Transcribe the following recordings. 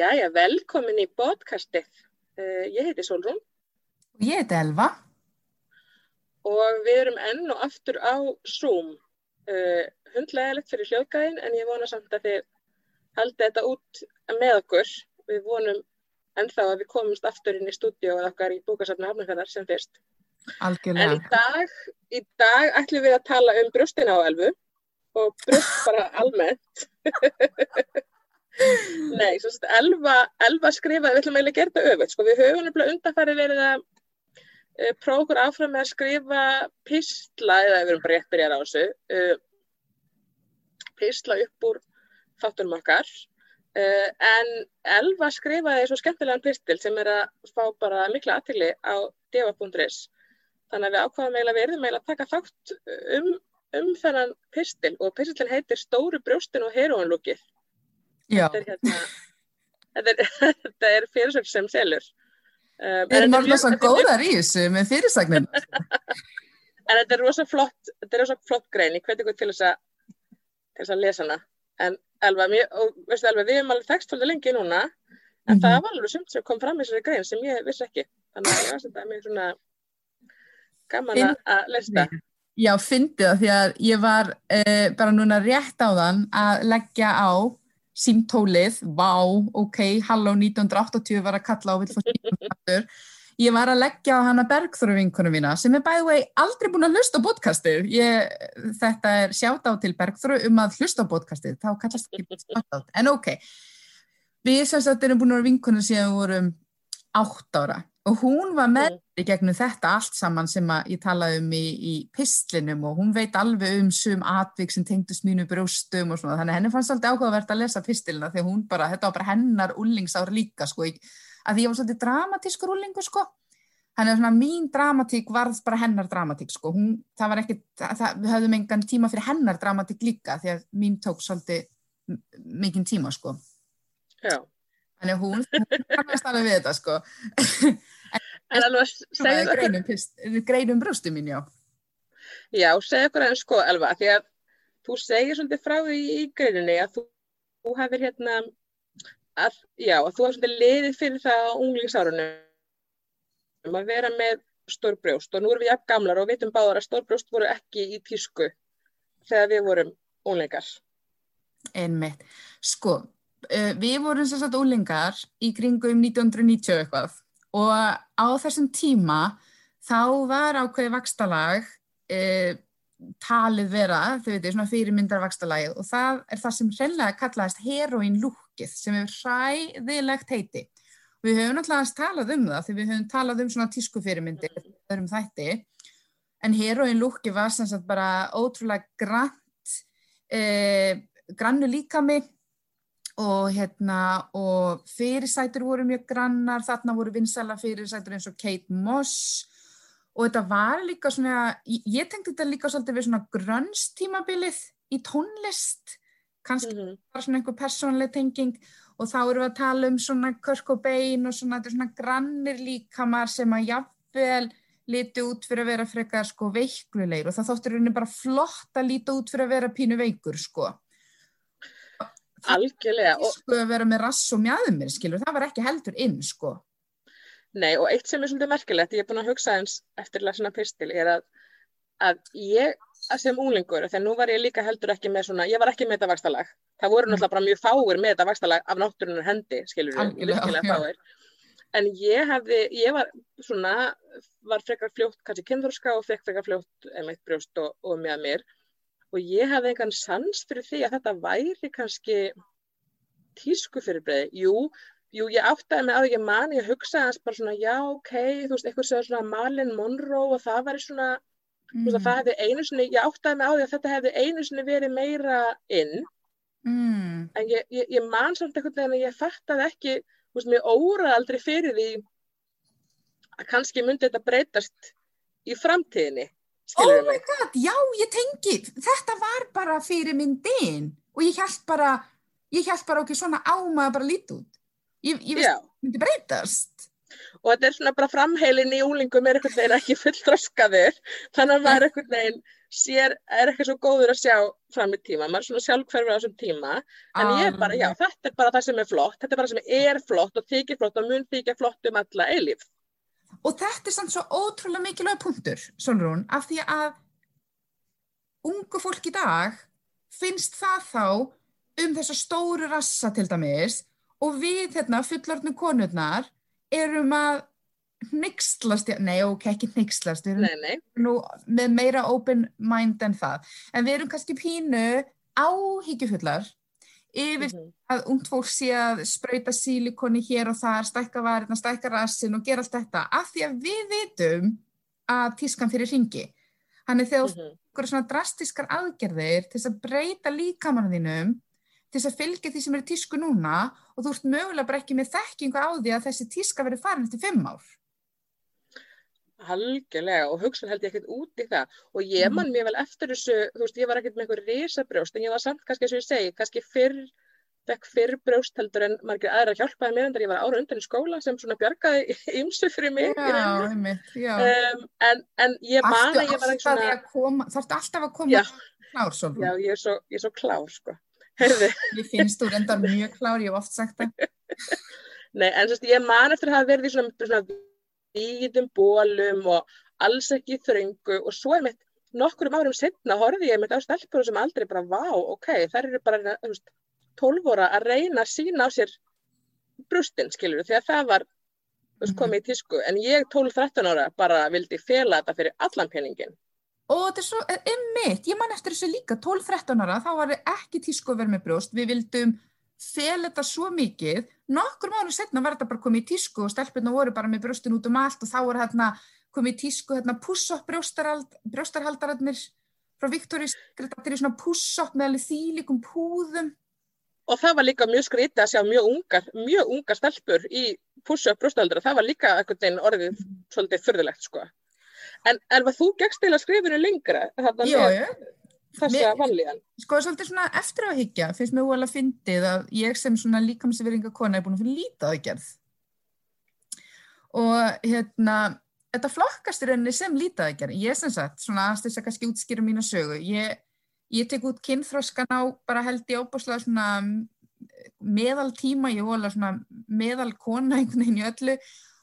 Jæja, velkomin í podcastið. Uh, ég heiti Solrún. Og ég heiti Elva. Og við erum enn og aftur á Zoom. Uh, hundlegilegt fyrir hljóðgæðin en ég vona samt að þið haldi þetta út með okkur. Við vonum ennþá að við komumst aftur inn í stúdíu og okkar í búkarsafna hafnarferðar sem fyrst. Algjörlega. En í dag, í dag ætlum við að tala um brjóstina á Elvu og brjóst bara almennt. Nei, svo að Elva, Elva skrifaði, við ætlum eiginlega að gera þetta öfut, sko, við höfum nefnilega undanfæri verið að uh, prófa okkur áfram með að skrifa písla, eða við erum bara rétt byrjað á þessu, uh, písla upp úr þáttunum okkar, uh, en Elva skrifaði svo skemmtilegan pistil sem er að fá bara mikla aðtili á deva.is, þannig að við ákvaðum eiginlega verðum eiginlega að taka þátt um, um þennan pistil og pistilin heitir Stóru brjóstin og heroinlúkið. Þetta er, hérna, þetta er, þetta er fyrirsögn sem selur. Um, Við erum alveg svo góðar í þessu með fyrirsögnin. en þetta er rosa flott, þetta er rosa flott grein, ég hveti ykkur til þess að, til þess að lesa hana. En Elva, mér, og veistu Elva, við erum alveg svolítið lengi núna, en mm -hmm. það var alveg sumt sem kom fram í þessari grein sem ég vissi ekki. Þannig að ég var þetta mjög svona gaman að lesta. Já, fyndi það því að ég var uh, bara núna rétt á þann að leggja á símtólið, vá, ok, halló 1980 var að kalla og vill fá símtólið ég var að leggja á hana Bergþóru vinkunum mína sem er bæði vei aldrei búin að hlusta á podcastið. Ég, þetta er sjátt á til Bergþóru um að hlusta á podcastið þá kallast ekki sjátt á en ok við sem sagt erum búin að vera vinkunum síðan við vorum átt ára og hún var með í gegnum þetta allt saman sem ég talaði um í, í pistlinum og hún veit alveg um sum atvik sem tengdust mínu brjóstum og svona. Þannig henni fannst alltaf áhugavert að lesa pistilina því hún bara, þetta var bara hennar úllingsár líka sko, að því ég var svolítið dramatískur úllingu sko. Þannig að svona mín dramatík varð bara hennar dramatík sko, hún, það var ekki það, við höfðum engan tíma fyrir hennar dramatík líka því að mín tók svolítið mikinn tíma sko. Já Þannig hún, hún kannast alveg við þetta sko. En alveg, segðu okkur. Greinum, greinum brústu mín, já. Já, segðu okkur aðeins sko, Elva, því að þú segir svolítið frá því í greininni að þú, þú hefur hérna, að, já, að þú hefur svolítið liðið fyrir það á unglingsárunum um að vera með stór brjóst og nú erum við jafn gamlar og vitum báðar að stór brjóst voru ekki í tísku þegar við vorum unglingar. Einmitt. Sko, við vorum sem sagt ólingar í kringum 1990 eitthvað og á þessum tíma þá var ákveði vakstalag uh, talið vera, þau veitir, svona fyrirmyndar vakstalagið og það er það sem hreinlega kallaðist heroinlúkið sem er hræðilegt heiti. Við höfum náttúrulega talað um það því við höfum talað um svona tísku fyrirmyndir um þætti en heroinlúkið var sem sagt bara ótrúlega grannt uh, grannu líkami og hérna og fyrirsætur voru mjög grannar, þarna voru vinsala fyrirsætur eins og Kate Moss. Og þetta var líka svona, ég, tengdi þetta líka svolítið við svona grönnstímabilið í tónlist, kannski mm -hmm. bara svona einhver persónleg tenging. Og þá eru við að tala um svona Kurt Cobain og svona, svona grannir líkamar sem að jafnvel líti út fyrir að vera frekar sko veiklulegur og það þóttur henni bara flott að líti út fyrir að vera pínu veikur sko Algjörlega. Og sko að vera með rass og mjæðumir, skilur, það var ekki heldur inn, sko. Nei, og eitt sem er svolítið merkilegt, ég er búin að hugsa eins eftir lasina pistil, er að, að ég, sem úlingur, þegar nú var ég líka heldur ekki með svona, ég var ekki með þetta vakstalag. Það voru náttúrulega bara mjög fáir með þetta vakstalag af náttúrunar hendi, skilur við. En ég hefði, ég var svona, var frekar fljótt, kannski kynþorska og fekk frekar fljótt einmitt brjóst og, og með mér og ég hafði engan sans fyrir því að þetta væri kannski tísku fyrirbreið. Jú, jú, ég áttaði mig á því að mann, ég hugsaði hans bara svona, já, ok, þú veist, eitthvað segði svona Marlon Monroe og það væri svona, mm. þú veist, að það hefði einu sinni, ég áttaði mig á því að þetta hefði einu sinni verið meira inn, mm. en ég, ég, ég man samt eitthvað þegar ég fattaði ekki, þú veist, mér óraði aldrei fyrir því að kannski myndi þetta breytast í framtíðinni. Oh my god, já, ég tengi, þetta var bara fyrir myndin og ég held bara, ég held bara okkur svona á maður bara lítið út. Ég, ég veist, það myndi breytast. og þetta er svona bara framheilin í úlingum er einhvern veginn ekki fullþroskaður þannig að maður einhvern veginn sér, er ekki svo góður að sjá fram í tíma, maður er svona sjálfhverfur á þessum tíma. En ég er bara, já, þetta er bara það sem er flott, þetta er bara það sem er flott og þykir flott og mun þykja flott um alla eilíf Og þetta er samt svo ótrúlega mikilvæg punktur, Solrún, af því að ungu fólk í dag finnst það þá um þessa stóru rassa til dæmis og við hérna fullortnu konurnar erum að nixlast, nei ok, ekki nixlast, við erum nei, nei. nú með meira open mind en það, en við erum kannski pínu áhyggjufullar yfir mm -hmm. að ungd fólk sé að spröyta sílikoni hér og þar, stækka varina, stækka rassin og gera allt þetta, af því að við vitum að tískan fyrir ringi. Þannig þegar þú mm -hmm. svona drastískar aðgerðir til að breyta líkamann þínum til þess að fylgja því sem er tísku núna og þú ert mögulega bara ekki með þekkingu á því að þessi tíska verið farin eftir fimm ár. Halgelega og hugsun held ég ekkert út í það og ég mhm. man mér vel eftir þessu, þú veist ég var ekkert með eitthvað risabrjóst en ég var samt kannski eins og ég segi, kannski fyrr, fekk fyrr brjóst heldur en margir aðra hjálpaði mér en þar ég var ára undan í skóla sem svona bjargaði ymsu fyrir mig. Já, einmitt, já. Um, en, en ég man að ég var ekki svona... Það ert alltaf að koma klár svolítið. Já, ég er svo, ég er svo klár sko. Ég finnst þú reyndar mjög klár, ég hef oft sagt það. Nei, en sérst, ég man eftir að hafa verið í svona, svona víðum bólum og alls ekki þröngu. Og svo er mitt nokkurum árum setna horfið ég mitt á stelpur sem aldrei bara vá, ok, þær eru bara veist, 12 óra að reyna að sína á sér brústinn, skilur því að það var veist, komið í tísku, en ég 12-13 ára bara vildi fela þetta fyrir allan peningin og þetta er svo, emmitt, ég man eftir þessu líka. 12-13 ára, þá var ekki tísku að vera með brúst, við vildum fel þetta svo mikið, nokkur mánu setna var þetta bara komið í tísku og stelpurna voru bara með brjóstin út um allt og þá voru hérna komið í tísku hérna puss-up brjóstarhaldararnir frá Secret, þetta er svona puss-up með alveg þýlikum púðum. Og það var líka mjög skrítið að sjá mjög ungar, mjög ungar stelpur í puss-up brjóstarhaldara, það var líka eitthvað orðið svolítið förðulegt sko. En, en var þú gegst til að skrifinu lengra? Jú, jú þessa vanlíðan. Sko svolítið svona eftir að higgja finnst mér óalega fyndið að ég sem svona líkamsveringa kona er búin að finna lítið aðgerð. Og hérna þetta flokkast í rauninni sem lítið aðgerð. Ég sem sagt, svona aðstæðis að kannski útskýra mína sögu, ég, ég tek út kynþróskan á bara held ég óbúslega svona meðal tíma, ég vola svona meðal kona einhvern veginn í öllu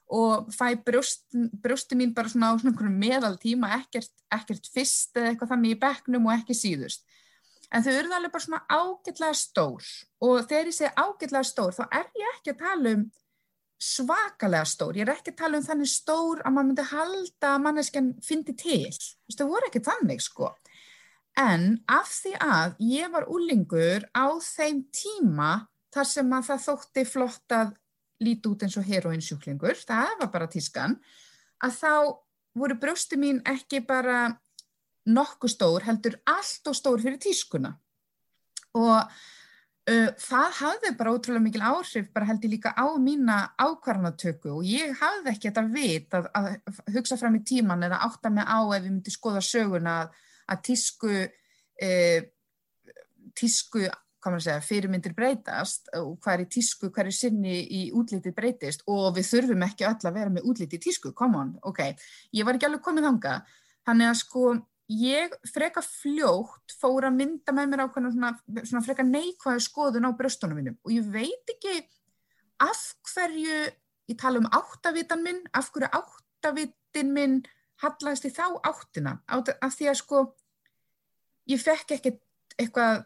og fæ brjóst, brjósti mín bara svona á svona meðal tíma ekkert, ekkert fyrst eða eitthvað þannig í bekknum og ekki síðust. En þau eru alveg bara svona ágætlega stór. Og þegar ég segi ágætlega stór þá er ég ekki að tala um svakalega stór, ég er ekki að tala um þannig stór að maður myndi halda að manneskjan fyndi til, þú veist það voru ekki þannig sko. En af því að ég var úlingur á þeim tíma þar sem að það þótti flott að líti út eins og heroinsjúklingur, það var bara tískan, að þá voru brjósti mín ekki bara nokkuð stór, heldur allt og stór fyrir tískuna. Og uh, það hafði bara ótrúlega mikil áhrif, bara held ég líka á mína ákvarðanatöku og ég hafði ekki þetta vit að, að hugsa fram í tíman eða átta mig á ef ég myndi skoða söguna að, að tísku, uh, tísku segja, fyrirmyndir breytast og hvað er tísku, hvað er sinni í útliti breytist og við þurfum ekki öll að vera með útliti tísku, come on, ok, ég var ekki alveg komið þanga, þannig að sko ég freka fljótt fór að mynda með mér á svona, svona freka neikvæðu skoðun á bröstunum minnum og ég veit ekki af hverju, ég tala um áttavitan minn, af hverju áttavitin minn hallaðist í þá áttina, af því að sko ég fekk ekkert eitthvað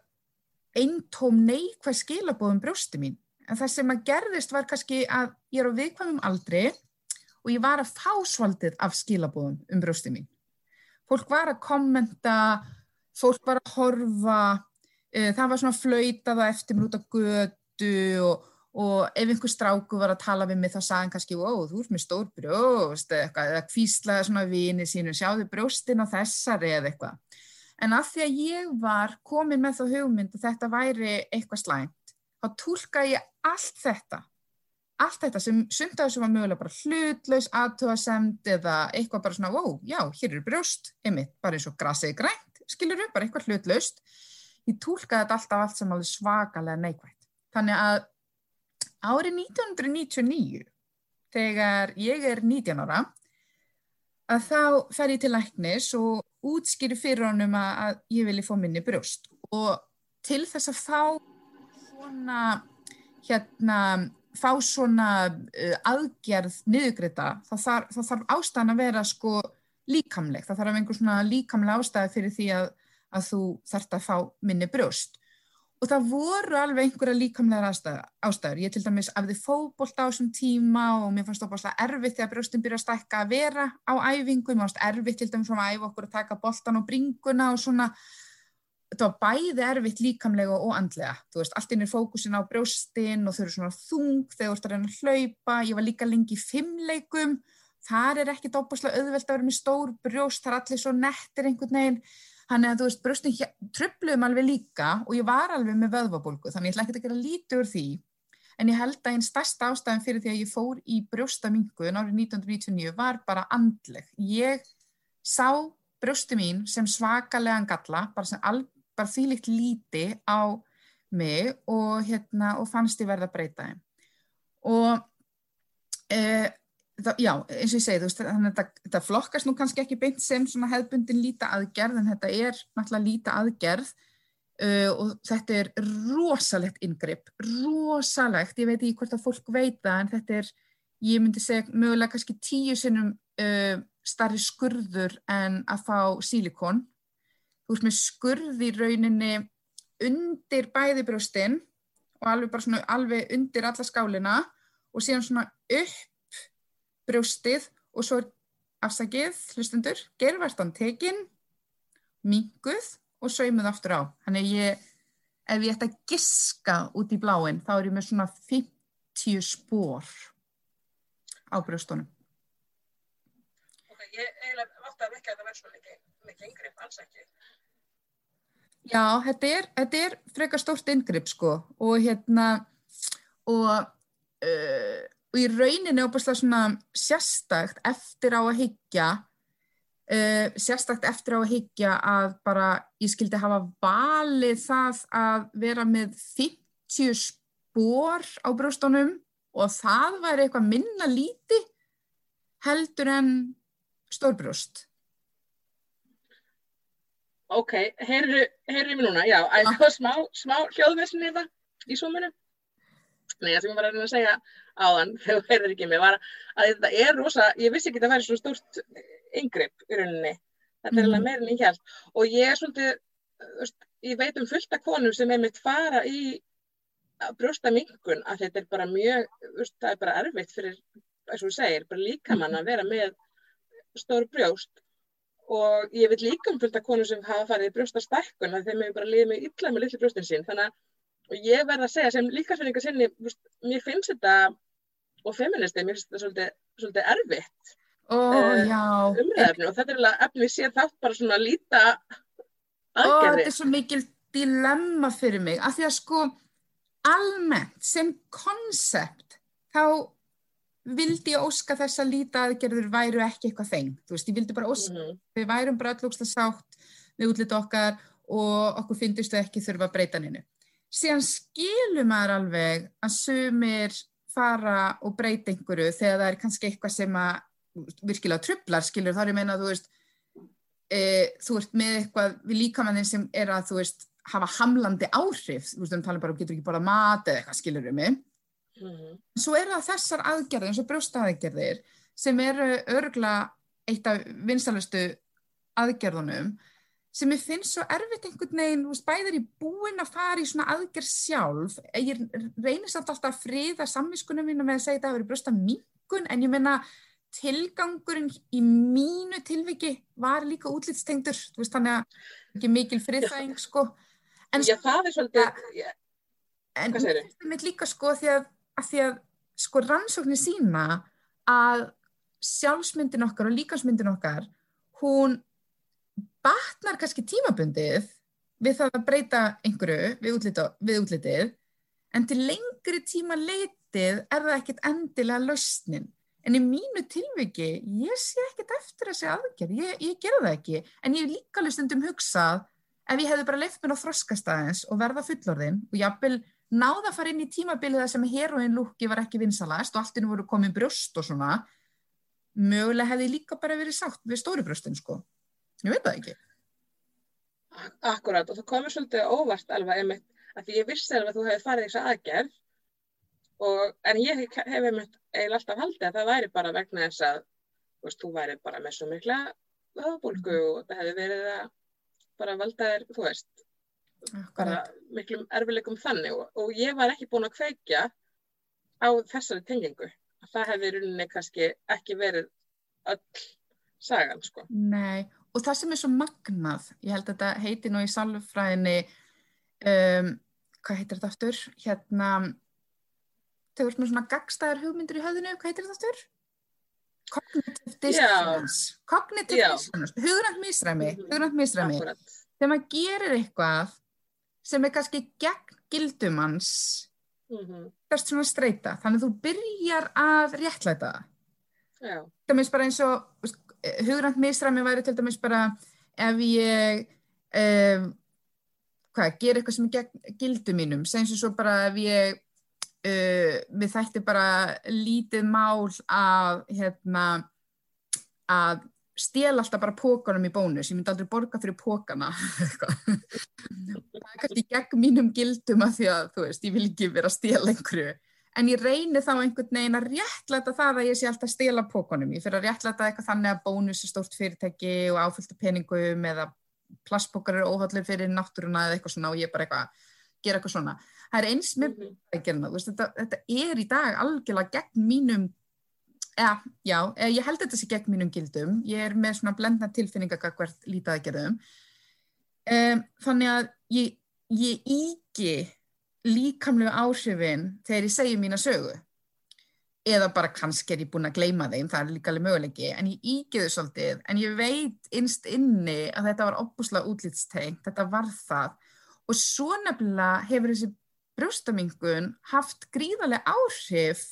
eintóm neikvæð skilabóðum brjósti mín. En það sem að gerðist var kannski að ég er á viðkvæmum aldri og ég var að fá svaldið af skilabóðum um brjósti mín. Fólk var að kommenta, fólk var að horfa, uh, það var svona flöytaða eftir mér út á götu og, og ef einhver stráku var að tala við mig þá sagði hann kannski, ó þú ert með stór brjóst eða kvíslaði svona vini sínu, sjáðu brjóstin á þessari eða eitthvað. En af því að ég var komin með þá hugmynd að þetta væri eitthvað slæmt, þá tólka ég allt þetta, allt þetta sem sundaði sem var mögulega bara hlutlaus, aðtöðasemd eða eitthvað bara svona, wow, já, hér eru brjóst, einmitt, bara eins og grasið grænt, skilur upp, bara eitthvað hlutlaust. Ég tólkaði þetta alltaf allt sem alveg svakalega neikvægt. Þannig að árið 1999 þegar ég er 19 ára að þá fer ég til læknis og útskýri fyrir honum að, að ég vilji fá minni brjóst. Og til þess að fá svona hérna fá svona uh, aðgerð niðugreita þá þarf, þá þarf ástæðan að vera sko líkamleg, það þarf einhver svona líkamlega ástæði fyrir því að, að þú þarft að fá minni brjóst og það voru alveg einhverja líkamlega ástæður. Ég til dæmis afði fókbólt á þessum tíma og mér fannst það báðslega erfitt þegar brjóstin byrja að stækka að vera á æfingu. Mér fannst erfitt til dæmis að æfa okkur að taka bóltan og bringuna og svona. Þetta var bæði erfitt líkamlega og andlega. Þú veist, allt inn er fókusin á brjóstin og þau eru svona þung þegar þú ert að reyna að hlaupa. Ég var líka lengi í fimmleikum. Þar er ekki dópaslega auðvelt að vera með stór brjóst. Þannig að þú veist, bröstin tröfluðum alveg líka og ég var alveg með vöðvabólgu þannig ég ætla ekki að gera lítið úr því en ég held að einn stærsta ástæðin fyrir því að ég fór í brjóstamingun árið 1999 var bara andleg. Ég sá brjósti mín sem svakalega galla, bara, al, bara þýlikt líti á mig og, hérna, og fannst ég verða að breyta þeim. Og e, það, já, eins og ég segi, veist, þannig að þetta, flokkast nú kannski ekki beint sem hefðbundin líta aðgerð en þetta er náttúrulega líta aðgerð uh, og þetta er rosalegt yngripp, rosalegt, ég veit ekki hvort að fólk veita en þetta er, ég myndi segja mögulega kannski tíu sinnum uh, starri skurður en að fá sílikon. Þú veist með skurð í rauninni undir bæðibrjóstinn og alveg svona alveg undir alla skálina og síðan svona upp brjóstið og svo er afsakið, hlustundur, gervertan tekin, minguð og saumuð aftur á. Þannig ég, ef ég ætti að giska út í bláinn, þá er ég með svona 50 spór á brjóstunum. Ok, ég eiginlega að vekja að það verður mikið, mikið yngripp, alls ekki. Já, þetta er, þetta er frekar stórt yngripp sko og hérna og uh, og í rauninni óbúslega svona sérstakt eftir á að higgja uh, eh, sérstakt eftir á að higgja að bara ég skildi hafa valið það að vera með 50 spór á brjóstónum og það væri eitthvað minna líti heldur en stórbrjóst Ok, heyrðu mér núna, já, að það var smá, smá hljóðvesin í það í súmunum Nei, það sem ég var að reyna að segja áðan, þegar þú heyrðir ekki mig, var að þetta er rosa, ég vissi ekki að það væri svo stort yngripp í rauninni. Þetta er alveg mhm. meirinn í hjálp. Og ég er svolítið, ég veit um fullta konum sem er mitt fara í brjósta mingun, að þetta er bara mjög, það er bara erfitt fyrir, eins og þú segir, bara líka mann að vera með stór brjóst. Og ég veit líka um fullta konum sem hafa farið í brjóstastækkun, að þeim hefur bara liðið með illa með litlu brjóstin sín. Þannig að og ég verð að segja sem líkasverðingar sinni, mér finnst þetta og feministi, mér finnst þetta svolítið, svolítið erfitt oh, uh, umræðafni og þetta er alveg efni séð þátt bara svona líta aðgerði. Og þetta er svo mikil dilemma fyrir mig, af því að sko almennt sem konsept þá vildi ég óska þess að líta aðgerður væru ekki eitthvað þeng, þú veist, ég vildi bara óska, mm -hmm. við værum bara allúkslega sátt við útlita okkar og okkur finnstu ekki þurfa að breyta hennu síðan skilur maður alveg að sumir fara og breyta einhverju þegar það er kannski eitthvað sem að virkilega trublar, skilur, þá er ég meina að þú veist e, þú ert með eitthvað við líkamannin sem er að þú veist hafa hamlandi áhrif, þú veist, við talum bara um getur ekki bara mat eða eitthvað, skilur við mig. Mm -hmm. svo er það þessar aðgerðir eins og brjóstaðgerðir sem eru örgla eitt af vinstalustu aðgerðunum sem ég finnst svo erfitt einhvern veginn, þú veist, bæðir í búin að fara í svona aðgerð sjálf, ég reynist alltaf að friða samviskunum mínu með að segja þetta að vera brösta mingun, en ég menna tilgangurinn í mínu tilviki var líka útlýtstengdur, þú veist, þannig að ekki mikil friðfæðing, sko. En Já, það er svolítið, ja. en þið? En mér líka, sko, því að, að því að, sko, rannsóknir sína að sjálfsmyndin okkar og líkansmyndin okkar, hún batnar kannski tímabundið við það að breyta einhverju við, útlita, við útlitið en til lengri tíma leitið er það ekkert endilega lausnin. En í mínu tilviki ég sé ekkert eftir þessi aðgerð. Ég, ég gera það ekki, en ég hef líka lustundum hugsað ef ég hefði bara leitt mér á þroskastæðins og verða fullorðin og jápil náða að fara inn í tímabiliða sem heroin lúki var ekki vinsalast og alltinu voru komið brjóst og svona mögulega hefði líka bara verið sátt við stóri brjóstin sko ég veit það ekki. Akkurat og það komið svolítið óvart alveg einmitt að því ég vissi alveg að þú hefði farið þessu aðgerð og, en ég hef einmitt eiginlega alltaf haldið að það væri bara vegna þess að veist, þú væri bara með svo mikla höfubólgu og það hefði verið að bara valda þér, þú veist miklum erfileikum þannig og, og ég var ekki búin að kveikja á þessari tengingu. Það hefði rauninni kannski ekki verið öll sagan sko. Nei, og það sem er svo magnað, ég held að þetta heiti nú í salfræðinni um, hvað heitir þetta aftur? Hérna þau voru svona gagstæðar hugmyndir í höfðinu, hvað heitir þetta aftur? Cognitive dissonance. Cognitive dissonance, hugrænt misræmi mhm. hugrænt misræmi, þegar maður gerir eitthvað sem er kannski gegn gildumans mm -hmm. þess svona streyta þannig að þú byrjar að réttlæta það. Það minnst bara eins og hugrænt misræmi væri til dæmis bara ef ég um, hvað, ger eitthvað sem er gegn gildum mínum, segjum svo bara ef ég uh, við þætti bara lítið mál að hérna að stél alltaf bara pókanum í bónus, ég myndi aldrei borga fyrir pókana það er kannski gegn mínum gildum að því að þú veist, ég vil ekki vera að stéla einhverju en ég reynir þá einhvern veginn að réttlæta það að ég sé alltaf að stéla pókanum ég fyrir að réttlæta eitthvað þannig að bónus er stórt fyrirtæki og áfylgta peningum eða plastpókar eru óhallir fyrir náttúruna eða eitthvað svona og ég bara eitthvað gera eitthvað svona, það er eins með mm -hmm. þetta, þetta er í dag algjörlega gegn mínum Ja, já, eh, ég held þetta sér gegn mínum gildum. Ég er með svona blendna tilfinningagakvært lítaðgerðum. Um, þannig að ég, ég íki líkamlega áhrifin þegar ég segja mína sögu. Eða bara kannski er ég búin að gleima þeim, það er líka alveg möguleiki, en ég þau svolítið. En ég veit innst inni að þetta var opbúslega útlýtstengt, þetta var það. Og svo nefnilega hefur þessi brjóstamingun haft gríðarlega áhrif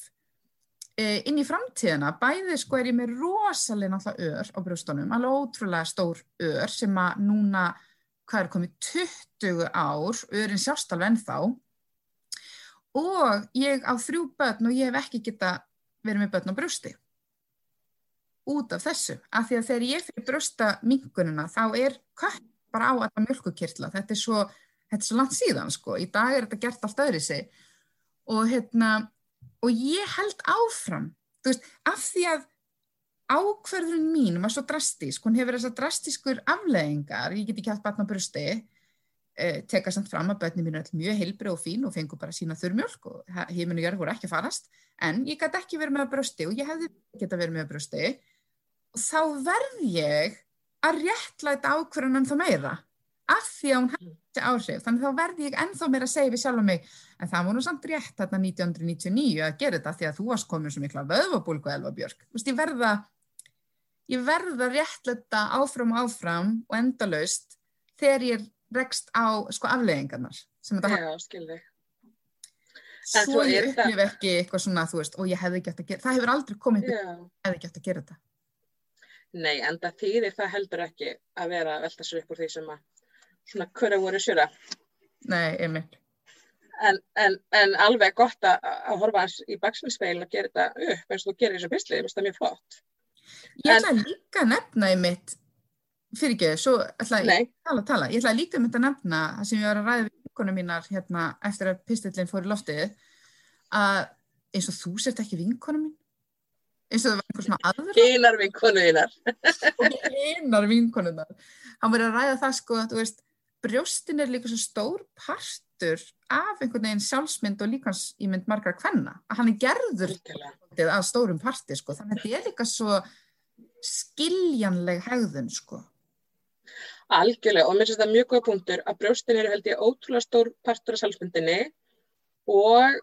Eh, inn í framtíðina, bæði sko er ég með rosalega náttúrulega ör á brjóstunum, alveg ótrúlega stór ör sem að núna, hvað er komið, 20 ár, örin sjást alveg ennþá og ég á þrjú börn og ég hef ekki geta verið með börn á brjósti. Út af þessu, af því að þegar ég fyrir brjósta mingununa þá er kött bara á alla mjölkukirtla, þetta er svo, þetta er svo langt síðan sko, í dag er þetta gert allt öðri sig og hérna og ég held áfram þú veist, af því að ákverðun mín var svo drastísk hún hefur þessar drastískur afleðingar ég get ekki haft batna brusti eh, teka samt fram að börnum mín er mjög heilbrið og fín og fengur bara sína þurrmjölk og heiminu gjörður voru ekki að farast. En ég gæti ekki verið með að brusti og ég hefði geta verið með að brusti og þá verð ég að réttlæta ákverðunum þá meira af því að hún hefði þessi áhrif. Þannig þá verði ég ennþá meira að segja við sjálf um mig en það voru samt rétt þarna 1999 að gera þetta því að þú varst komið svo mikla vöðvabúlgu Elva Björk. Vist, ég verða ég verða réttletta áfram og áfram og endalaust þegar ég rekst á sko afleggingarnar sem þetta Já, skilði Svo ég upplif ekki eitthvað svona þú veist og ég hefði gett að gera það hefur aldrei komið ég hefði gett að gera þetta Nei, en það þýðir það heldur ekki að vera að velta sér upp úr því sem að svona hverju voru sjöra. Nei, einmitt. En, en, en alveg gott að, að horfa í baksmilspeilin og gera þetta upp eins og þú gerir þessu pislið, það mjög flott. Ég ætla líka að nefna einmitt, fyrir ekki, svo ætla ég tala, tala, ég ætla líka einmitt að nefna það sem ég var að ræða við vinkonum mínar hérna eftir að pistillin fór í loftið að eins og þú sért ekki vinkonum mín. Eins og það var einhver svona aðra Hinar vinkonuðinar Hinar vinkonuðinar Hann verið að ræða það sko að veist brjóstin er líka svo stór partur af einhvern veginn sjálfsmynd og líkansýmynd margar hvenna að hann er gerður að stórum parti sko. þannig að þetta er líka svo skiljanleg hegðun sko. Algjörlega og mér finnst þetta mjög góða punktur að brjóstin eru held ég ótrúlega stór partur af sjálfsmyndinni og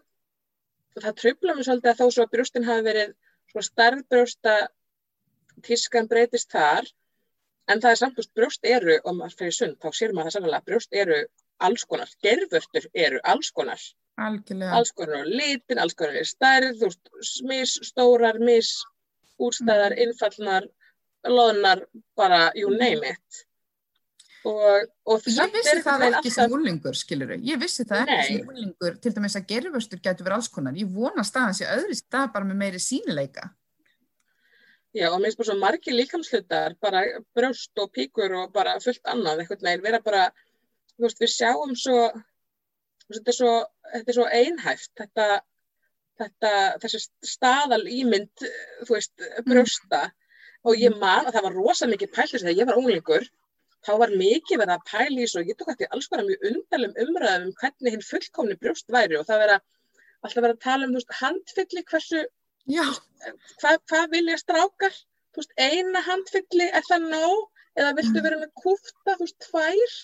það tröfla mér svolítið að þó svo að brjóstin hafi verið starfbrjósta tískan breytist þar En það er samt, veist, brjóst eru, og maður fyrir sund, þá sér maður það sannlega, brjóst eru alls konar, gerfurtur eru alls konar. Algjörlega. Alls konar litin, alls konar stærð, mis stórar, mis úrstæðar, mm. innfallnar, loðnar, bara you name it. Og, og Ég vissi það ekki sem úlingur, skilur Ég vissi það ekki Nei. sem úlingur, til dæmis að gerfustur getur verið alls konar. Ég vona að staðan sé öðru stað bara með meiri sínileika. Já, og mér finnst bara svo margir líkamslutar, bara brjóst og píkur og bara fullt annað, einhvern veginn, vera bara, veist, við sjáum svo, þetta er svo, þetta er svo einhæft, þetta, þetta, þessi staðal ímynd, þú veist, brjósta, og ég man að það var rosa mikið pælis þegar ég var unglingur, þá var mikið verið að pæla í svo, ég tók eftir alls konar mjög undalum umræðum um hvernig hinn fullkomni brjóst væri og það vera, alltaf verið að tala um, veist, handfylli, hversu, hvað, hvað vilja strákar? Veist, eina handfylli, er það nóg? Eða viltu vera með kúfta, þú veist, tvær?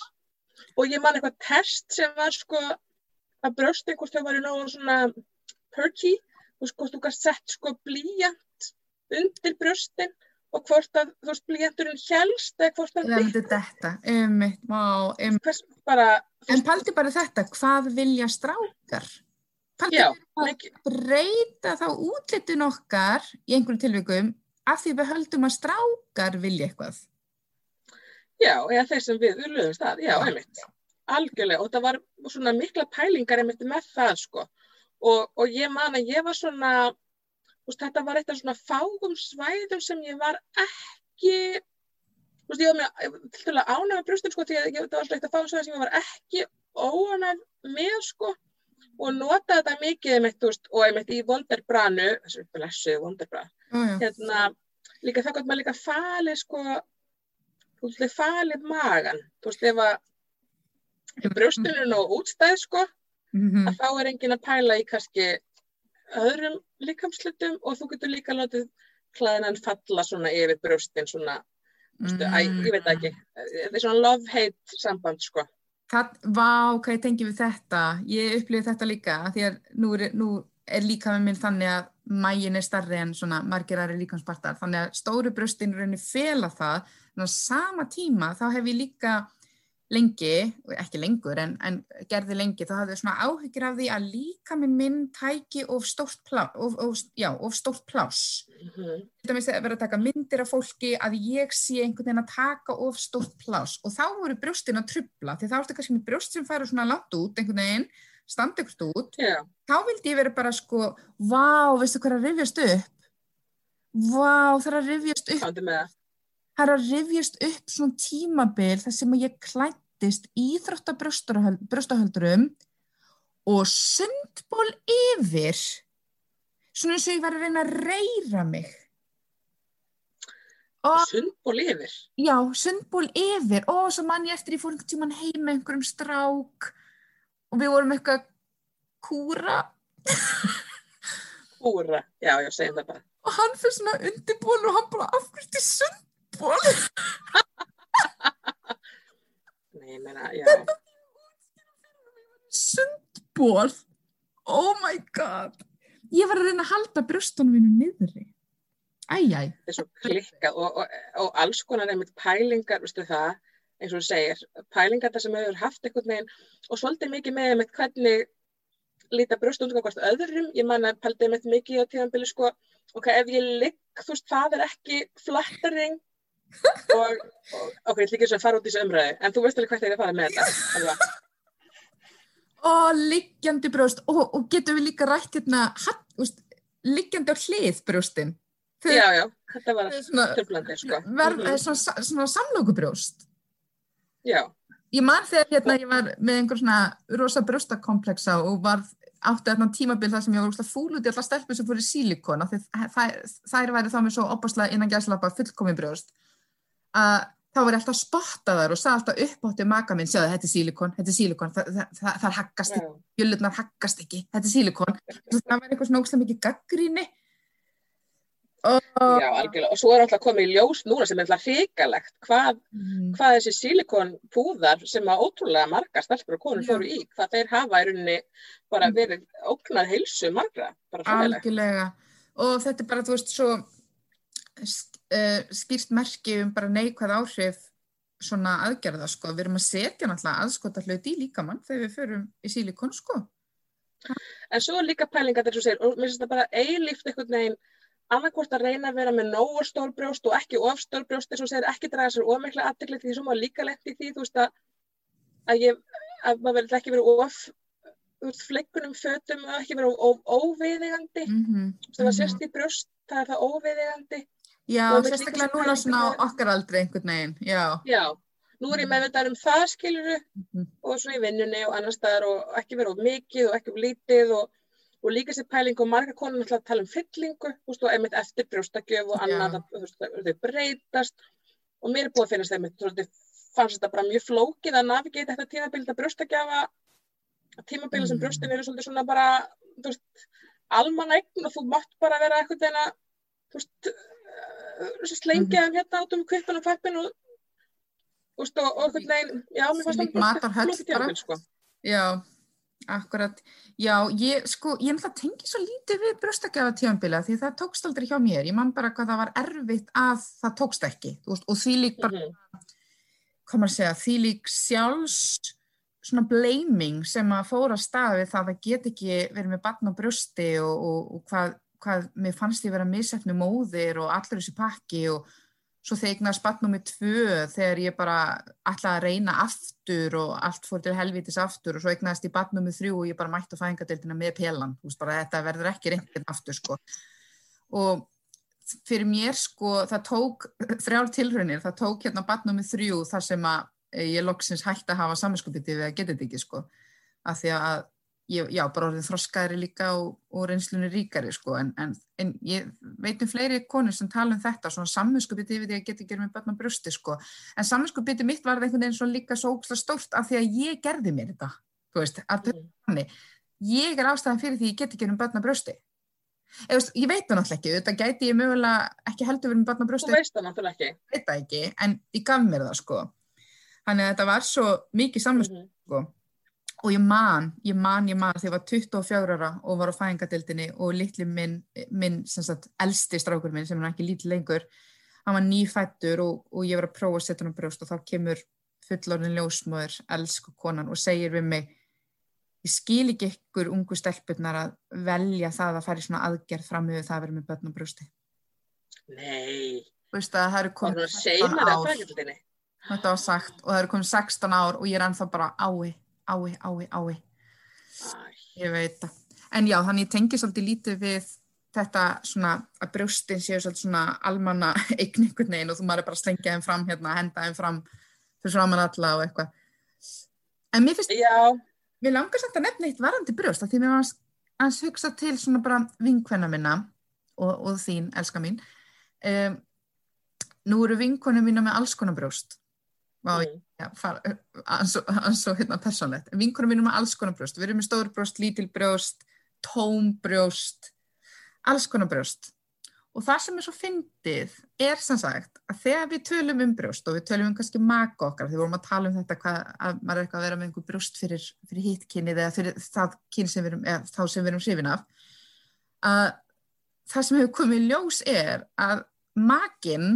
Og ég man eitthvað test sem var sko að brjóst einhvers þau væri nógu svona perky, þú veist, hvort þú gæst sett sko blíjant undir brjóstin og hvort að, þú veist, blíjanturinn helst eða hvort að myndi þetta, einmitt, má, hvers bara, En paldi bara þetta, hvað vilja strákar? Paldi já, að mikið, breyta þá útlitin okkar í einhverjum tilvikum af því við höldum að strákar vilja eitthvað. já, eða þeir sem við urluðum stað, já, einmitt, algjörlega, og það var svona mikla pælingar einmitt með það, sko, og, og ég man að ég var svona, veist, þetta var eitt af svona fágum svæðum sem ég var ekki, veist, ég var með, til að ánæfa brjóstin, sko, ég, þetta var alltaf eitt af fágum svæðum sem ég var ekki óanæf með, sko, og nota þetta mikið, einmitt, þú veist, og einmitt í Wonderbranu, þessu blessuðu Wonderbra, Já, já. hérna, líka það gott maður líka falið, sko, falið magan, þú veist, ef að brjóstin er nóg útstæð, sko, Mhm. að þá er enginn að pæla í kannski öðrum líkamslutum og þú getur líka látið klæðinan falla svona yfir brjóstin svona, veistu, æ, ég veit ekki. Þetta er svona love-hate samband sko. Það, vá, hvað ég tengi við þetta, ég upplifið þetta líka, því að nú er, nú er líka með minn þannig að mægin er starri en svona margir aðri líkanspartar, þannig að stóru bröstin raunin fela það, en á sama tíma þá hef ég líka lengi, ekki lengur en, en gerði lengi, þá hafði ég svona áhyggjur af því að líka minn minn tæki of stórt plás, of, of, já, of stórt plás Mhm. til dæmis að vera að taka myndir af fólki að ég sé einhvern veginn að taka of stórt pláss. Og þá voru brjóstin að trubla því þá ertu kannski með brjóst sem færu svona langt út einhvern veginn, standa ykkur út. Já, þá vildi ég vera bara sko vá, veistu hvað er að rifjast upp? Vá, það er að rifjast upp. Komdu með það. Það er að rifjast upp svona tímabil þar sem ég klættist íþrótta brjóstahöldurum og sundból yfir svona eins og ég var að reyna að reyra mig. Og sundból yfir? Já, sundból yfir. Og svo mann ég eftir ég fór einhvern tíman heim með einhverjum strák og við vorum eitthvað kúra. Húra, já, já, segjum það bara. Og hann fyrir svona undirból og hann bara afhverjum til sundból meina, já, sundból oh my god. Ég var að reyna að halda brjóstunum mínu þetta er svo klikkað og, og, og alls konar einmitt pælingar, veistu það eins og þú segir, pælingar það sem hefur haft einhvern veginn og svolítið mikið með einmitt hvernig líta brjóstum hvort öðrum, ég man að pældi einmitt mikið á tíðanbili sko, ok, ef ég ligg, þú veist, það er ekki flattering og, og ok, ég eins og að fara út í þessu umræðu en þú veist alveg hvert ég er að fara með þetta og liggjandi brjóst og, og getum við líka rætt hérna liggjandi á hlið brjóstin? Þau- já, já, þetta var tröflandi sko. verð, Mhm. svona, svona samlokubrjóst. Já, ég man þegar hérna ég var með einhver svona rosa brjóstakomplexa og var átti þarna tímabil þar sem ég var úrslega fúl út í alla stelpur sem fór í sílikon af því þær, væri þá með svo opaslega innan gæslappa fullkomi brjóst að þá var alltaf að spotta þar og sagði alltaf upp átti maka minn, sjáðu, þetta er sílikon, þetta er sílikon, það, það, það, það haggast ekki, já, jölurnar haggast ekki, þetta er sílikon. Það var eitthvað svona ógslag mikið gaggríni. Og, já, algjörlega og svo er alltaf komið í ljós núna sem er alltaf hrikalegt hvað, Mm, hvað þessi silikonpúðar sem að ótrúlega margar stelpur og konur fóru í, hvað þeir hafa í rauninni bara verið óknar heilsu margra, bara fræðilegt. algjörlega. Og þetta er bara, þú veist, svo uh, skýrst merki um bara neikvæð áhrif svona aðgerða, sko. Við erum að setja náttúrulega aðskota hluti í líkamann þegar við förum í sílikon, sko. En svo er líka pælingar þess að segir, og mér finnst það bara eilíft einhvern veginn annarkvort að reyna að vera með nógu stór brjóst og ekki of stór brjóst eins og segir ekki draga sér ómikla aðdegli því sem var líka lett í því þú veist að, að ég, að maður verður ekki verið of fleikunum fötum og ekki verið of óviðigandi mm -hmm. sem að sérst í brjóst, það er það óviðigandi Já, sérstaklega núna svo svona pæling okkar aldrei einhvern veginn, já. Já, nú er ég meðvitað um það skiluru Mhm. og svona í vinnunni og annar staðar og ekki vera of mikið og ekki of lítið og, og líka sér pæling og marga konur náttúrulega að tala um fyllingu þú veist, og einmitt eftir brjóstakjöf og annað þú veist, þau breytast og mér er búið að finnast þeim svolítið fannst þetta bara mjög flókið að navigata þetta tímabil þetta brjóstakjafa tímabili sem Mm. brjóstin eru svolítið svona bara þú veist, almanægn og þú mátt bara vera eitthvað þeirna þú veist slengja þeim hérna át um kvippan og kveppin og og, og eitthvað neginn, já, mér fannst það bara. tímabil, sko. Já, akkurat. Já, ég, sko, ég náttúrulega tengi svo lítið við brjóstakjafa tímanbila því það tókst aldrei hjá mér. Ég man bara hvað það var erfitt að það tókst ekki. þú Veist, og því lík bara, Mhm. hvað maður segja, því lík sjálfs svona blaming sem að fóra staði það að get ekki verið með barn á brjósti og, og, og hvað, hvað mér fannst ég vera missefnu móðir og allur þessi pakki og svo þegar eignast barn nummið tvö þegar ég bara ætlaði að reyna aftur og allt fór til helvitis aftur og svo eignast ég barn nummið þrjú og ég bara mætti á fæðingadeildina með pelan, þú veist bara þetta verður ekki reyndin aftur sko. Og fyrir mér sko það tók þrjár tilhörnir, það tók hérna barn nummið þrjú þar sem að ég loksins hætti að hafa saminskupiti við að geta þetta ekki sko. Af því að ég, já, bara orðin þroskaðri líka og, og reynslunni ríkari sko en, en, en ég veit um fleiri konur sem tala um þetta, svona saminskupiti við því að geta ekki með barn á brjósti sko en saminskupiti mitt var einhvern veginn svo líka svo ógslag stórt af því að ég gerði mér þetta þú veist, að þannig ég er ástæðan fyrir því ég get ekki um barn á brjósti Eða, veist, ég veit það náttúrulega ekki, þetta gæti ég mögulega ekki heldur verið með barn á Þú brjósti veist það náttúrulega ekki. ekki, en ég gaf mér það sko. Þannig að þetta var svo mikið samvinsku Mhm. sko. Og ég man, ég man, ég man þegar ég var 24 ára og var á fæðingadeildinni og litli minn, minn sem sagt, elsti strákur minn sem er ekki lítið lengur hann var nýfættur og, og ég var að prófa að setja hann á brjóst og þá kemur fullorðin ljósmöður, elsku konan og segir við mig ég skil ekki ykkur ungu stelpurnar að velja það að fara í svona aðgerð fram yfir það að vera með börn á brjósti. Nei, Þú veist að það eru komið var 16 seimar að ár. þetta var sagt og það eru komið 16 ár og ég er ennþá bara ái, ái, ái, ái. Ég veit það. En já, þannig ég tengi svolítið lítið við þetta svona að brjóstin séu svolítið svona almanna eign einhvern veginn og þú maður er bara að slengja þeim fram hérna, henda þeim fram fyrir framan alla og eitthvað. En mér finnst, Já, mér langar samt að nefna eitt varandi brjóst því mér var að hugsa til svona bara vinkvenna minna og, og þín, elska mín. Um, nú eru vinkvenna mína með alls konar brjóst Vá, mm. Fara, ans og, og hérna persónlegt. Vinkunum mínum er alls konar brjóst. Við erum með stór brjóst, lítil brjóst, tóm brjóst, alls konar brjóst. Og það sem er svo fyndið er sem sagt að þegar við tölum um brjóst og við tölum um kannski maka okkar, þegar við vorum að tala um þetta hvað, að maður er eitthvað að vera með einhver brjóst fyrir, fyrir hittkynnið eða fyrir það kyn sem við erum, eða þá sem við erum hrifin af, að það sem hefur komið ljós er að makinn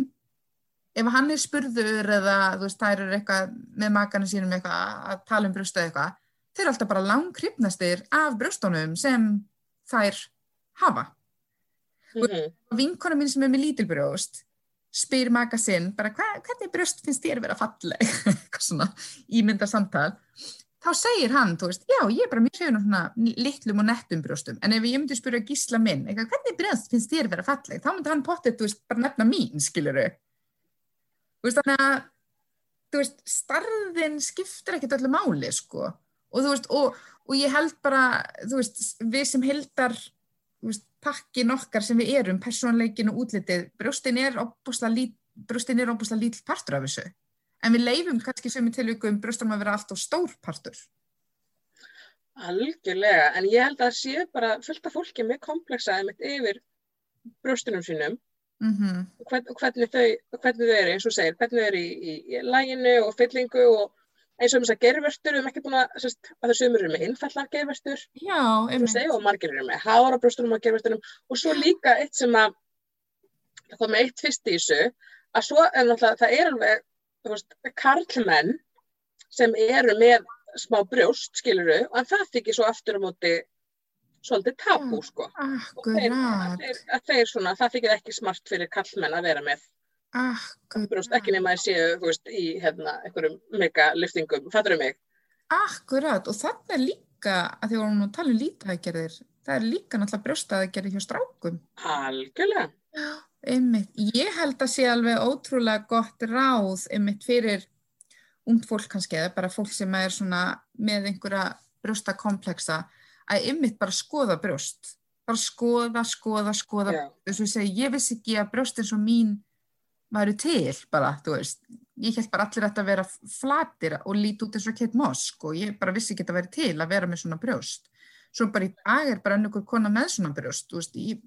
ef hann er spurður eða þú veist, þær eru eitthvað með makarnir sínum eitthvað að tala um brjósta eða eitthvað, þeir eru alltaf bara langkripnastir af brjóstunum sem þær hafa. Mm -hmm. Vinkona mín sem er með lítil brjóst spyr maka sinn bara hva, hvernig brjóst finnst þér vera falleg eitthvað svona ímynda samtal þá segir hann, þú veist, já ég er bara mjög segjum svona litlum og nettum brjóstum en ef ég myndi spyrja gísla minn, eitthvað, hvernig brjóst finnst þér vera falleg, þá myndi hann pottið, þú veist, bara nefna mín, skiluru þú veist, þannig að þú veist, starðin skiptir ekkert öllu máli, sko. Og þú veist, og, og ég held bara þú veist, við sem heldar þú veist, pakkin okkar sem við erum persónleikin og útlitið, brjóstin er opbúslega lít, lítill partur af þessu, en við leifum kannski sem í tilvíkum brjóstum að vera alltaf stór partur. Algjörlega, en ég held að það séu bara fullt af fólki með kompleksaði mitt yfir brjóstunum sínum mm -hmm. og hvern, hvernig, þau, þau eru, eins og segir, hvernig þau eru í, í, í læginu og fyllingu og eins og um þess að gerverstur, við erum ekki búin að, sérst, að þau sömur eru með innfallar gerverstur, Já, segja, og margir eru með hára brjóstunum og gerverstunum og svo líka eitt sem að, það kom eitt fyrst í þessu, að svo, en náttúrulega það er alveg, veist, karlmenn sem eru með smá brjóst, skiluru, en það þykir svo aftur á móti svolítið tabú sko. Svona, það þykir ekki smart fyrir kallmenn að vera með brjóst, ekki nema að séu, veist, í hérna, einhverjum mega liftingum, fattur um mig? akkurat og þannig er líka að því að tala um lítæðgerðir, það er líka náttúrulega brjóstaðgerði hjá strákum. Algjörlega. Einmitt, ég held að sé alveg ótrúlega gott ráð einmitt fyrir ungt fólk kannski eða bara fólk sem er svona með einhverja brjóstakompleksa að einmitt bara skoða brjóst. Bara skoða, skoða, skoða. Já. Þess að ég segi, ég vissi ekki að brjóst eins og mín væru til bara, þú veist. Ég held bara allir að vera flatir og líti út eins og Kate Moss og ég bara vissi ekki að það væri til að vera með svona brjóst. Svo bara í dag er bara einhver kona með svona brjóst, þú veist, ég,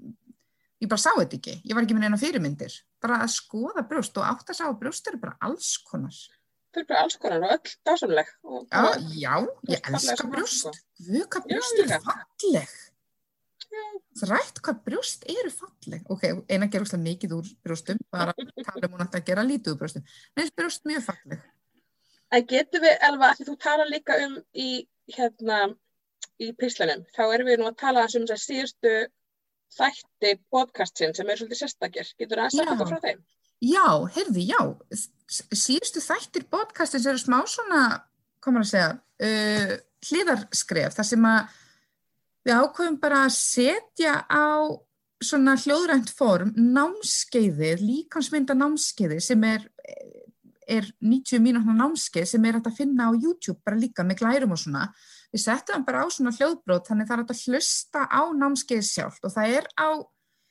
ég bara sá þetta ekki, ég var ekki með neina fyrirmyndir bara að skoða brjóst og átt að sá brjóst eru bara alls konar Þau eru alls konar og öll dásamleg. Og, já, já, ég elska sem brjóst sko. vöka Já, brjóst eru falleg Já. þrætt hvað brjóst eru falleg ok, eina gerur svolítið mikið úr brjóstum bara tala um hún að gera lítið úr brjóstum neins brjóst mjög falleg En getum við, Elva, því þú tala líka um í, hérna, í pislunum, þá erum við nú að tala um síðustu þætti podcastin sem er svolítið sérstakir. Getur það að segja okkur frá þeim? Já, heyrði, já. Síðustu þættir podcastins eru smá svona, komur að segja, uh, hliðarskref, þar sem að við ákveðum bara að setja á svona hljóðrænt form námskeiðið, líkansmynda námskeiðið sem er, er 90 mínútna námskeið sem er að finna á YouTube bara líka með glærum og svona. Við settum hann bara á svona hljóðbrót þannig það er að hlusta á námskeiðið sjálft og það er á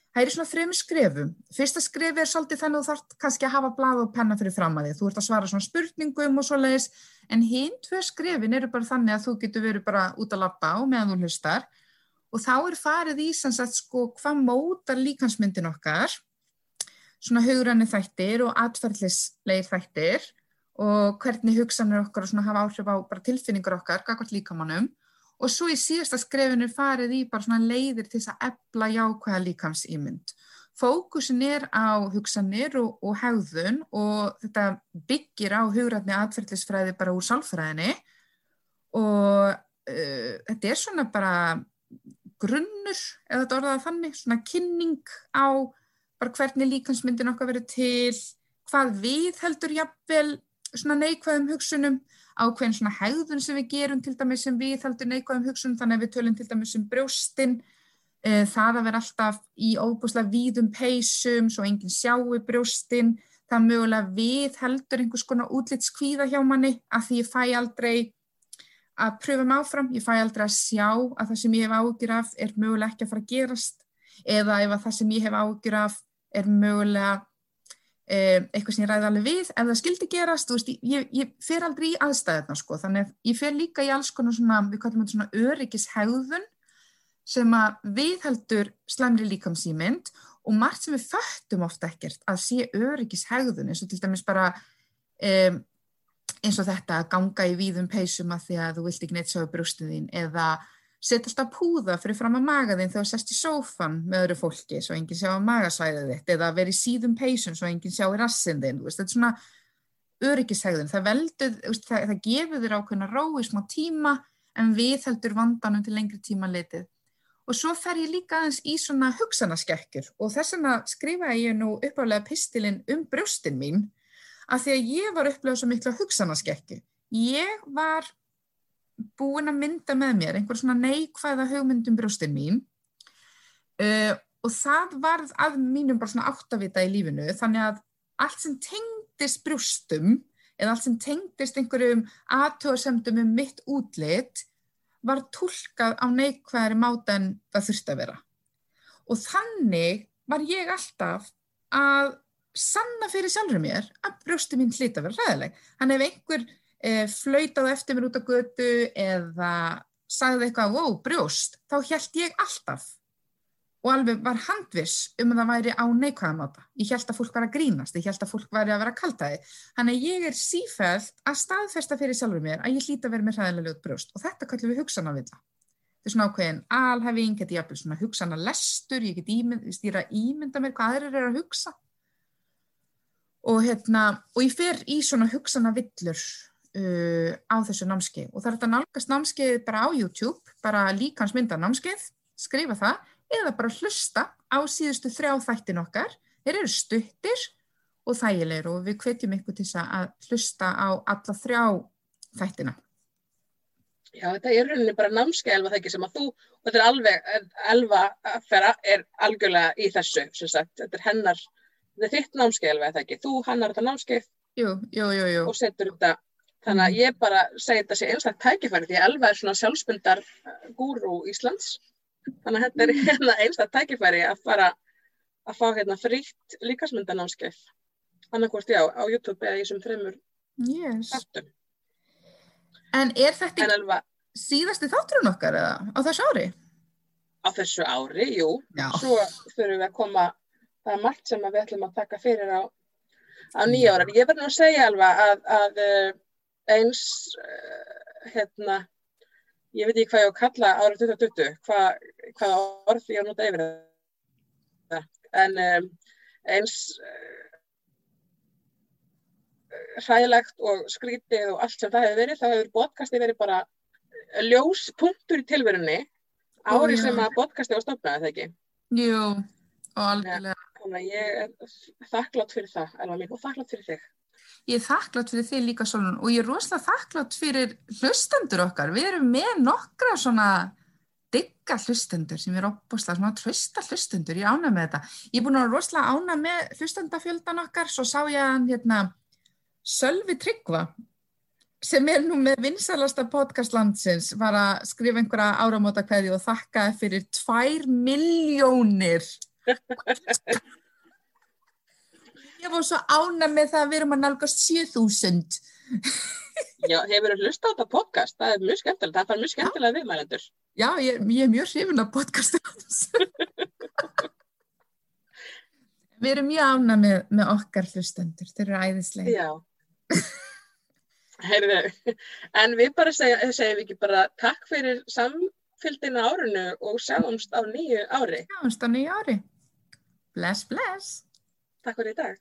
Það er í svona þrejum skrefum. Fyrsta skrefi er svolítið þannig að þú þarf kannski að hafa blað og penna fyrir fram að því. Þú ert að svara svona spurningum og svo leiðis, en hinn tvö skrefin eru bara þannig að þú getur verið bara út að lappa á meðan þú hlustar. Og þá er farið í sagt sko hvað mótar líkansmyndin okkar, svona hugranni þættir og atferðlisleir þættir. Og hvernig hugsanir okkar og svona hafa áhrif á bara tilfinningur okkar, gagvart líkamannum og svo í síðasta skrefinu farið í bara svona leiðir til þess að ebla jákvæða líkamsýmynd. Fókusin er á hugsanir og, og hegðun og þetta byggir á hugrætni atferðlisfræði bara úr sálfræðinni og uh, þetta er svona bara grunnur, eða þetta orðaða þannig, svona kynning á bara hvernig líkansmyndin okkar verið til, hvað við heldur jafnvel svona neikvæðum hugsunum, ákveðin svona hegðun sem við gerum til dæmis sem við heldur neikvæðum hugsunum, þannig að við tölum til dæmis um brjóstin, e, það að vera alltaf í óbúslega víðum peysum, svo enginn sjáu brjóstin, það mögulega við heldur einhvers konar útlitskvíða hjá manni að því ég fæ aldrei að pröfa mig áfram, ég fæ aldrei að sjá að það sem ég hef ágjur af er mögulega ekki að fara að gerast eða ef að það sem ég hef ágjur af er mögulega eh, eitthvað sem ég ræði alveg við, ef það skildi gerast, veist, ég, ég fer aldrei í aðstæðuna sko, þannig að ég fer líka í alls konar svona, við kallum þetta svona öryggishegðun sem að viðheldur slæmri líkamsýmynd og margt sem við föttum ofta ekkert að sé öryggishegðun eins og til dæmis bara um, eins og þetta að ganga í víðum peysum að því að þú vilt ekki neitt sjá brústið þín eða setja alltaf púða fyrir fram að maga þín þegar þú sest í sófan með öðru fólki svo enginn sjá að magasvæðið þitt eða vera í síðum peysum svo enginn sjá í rassin þinn, þetta er svona öryggishegðun, það veldur, það, það gefur þér ákveðna ró í smá tíma en við heldur vandanum til lengri tíma litið. Og svo fer ég líka aðeins í svona hugsanaskekkjur og þess vegna skrifa ég nú uppálega pistilinn um brjóstin mín að því að ég var upplegað svo miklu hugsanaskekkju. Ég var búin að mynda með mér einhver svona neikvæða hugmyndum brjóstin mín uh, og það varð að mínum bara svona áttavita í lífinu þannig að allt sem tengdist brjóstum eða allt sem tengdist einhverjum aðtöðasemdum um mitt útlit var tólkað á neikvæðari máta en það þurfti að vera. Og þannig var ég alltaf að sanna fyrir sjálfur mér að brjósti mín hlýta að vera ræðileg. Þannig ef einhver flautaði eftir mér út á götu eða sagði eitthvað, wow, brjóst, þá held ég alltaf og alveg var handviss um að það væri á neikvæðamáta. Ég held að fólk var að grínast, ég held að fólk væri að vera kaltaði. Þannig að ég er sífælt að staðfesta fyrir sjálfur mér að ég hlýta að vera með hræðilega ljót brjóst og þetta kallum við hugsanavilla. Þetta er svona ákveðin alhæfing, þetta er jafnvel svona hugsanalestur, ég get ímynd, stýra ímynda mér hvað aðrir er að hugsa. Og, hérna, og ég fer í svona hugsanavillur uh, á þessu námskeið og það er þetta nálgast námskeið bara á YouTube, bara líkansmynda námskeið skrifa það eða bara hlusta á síðustu þrjá þættin okkar. Þeir eru stuttir og þægilegir og við hvetjum ykkur til þess að hlusta á alla þrjá þættina. Já, þetta er rauninni bara námskeið elva það ekki sem að þú, og þetta er alveg, elva aðferða er algjörlega í þessu, sem sagt, þetta er hennar, þetta er þitt námskeið elva það ekki, þú hannar þetta námskeið jú, jú, jú, og setur þetta, þannig að ég bara segi þetta sé einstaklega tækifæri því að elva er svona sjálfsbundar gúru Íslands, þannig að þetta er hérna einstaklega tækifæri að fara að fá hérna frítt líkasmyndanámskeið, annarkvæmst já, á YouTube eða í þessum þreymur yes. þáttum. En er þetta En elva, síðasti þátturinn okkar eða á þessu ári? á þessu ári, jú, Já. svo þurfum við að koma, það er margt sem við ætlum að taka fyrir á, á nýja ára. Ég verður nú að segja alveg að, að eh, eins, eh, hérna, ég veit ekki hvað ég á að kalla árið 2020, hvað, hvaða orð ég á að nota yfir það, en um, eins uh, hræðilegt og skrítið og allt sem það hefur verið, þá hefur podcasti verið bara ljóspunktur í tilverunni Ó, ári já. sem að podcasti var stofnaði það ekki. Jú, og að ég er þakklátt fyrir það, mín, og þakklátt fyrir þig. Ég er þakklátt fyrir þig líka Solon og ég er rosalega þakklátt fyrir hlustendur okkar. Við erum með nokkra svona digga hlustendur sem er opbúslega svona trösta hlustendur. Ég ána með þetta. Ég er búin að rosalega ána með hlustendafjöldan okkar. Svo sá ég hann hérna Sölvi Tryggva sem er nú með vinsalasta podcast landsins var að skrifa einhverja áramóta kveði og þakka fyrir tvær miljónir Ég var svo ána með það að við erum að nálgast 7000. Já, hefur þú hlusta á þetta podcast? Það er mjög skemmtilegt, það fær mjög skemmtilega viðmælendur. Já, ég, ég er mjög hrifin af podcastu hans. við erum mjög ána með, með okkar hlustendur, þeir eru æðislega. Já. Heyrðu, en við bara segja, segjum við ekki bara takk fyrir samfylgdina árinu og sjáumst á nýju ári. Já, á nýja ári. Bless, bless. Takk fyrir í dag.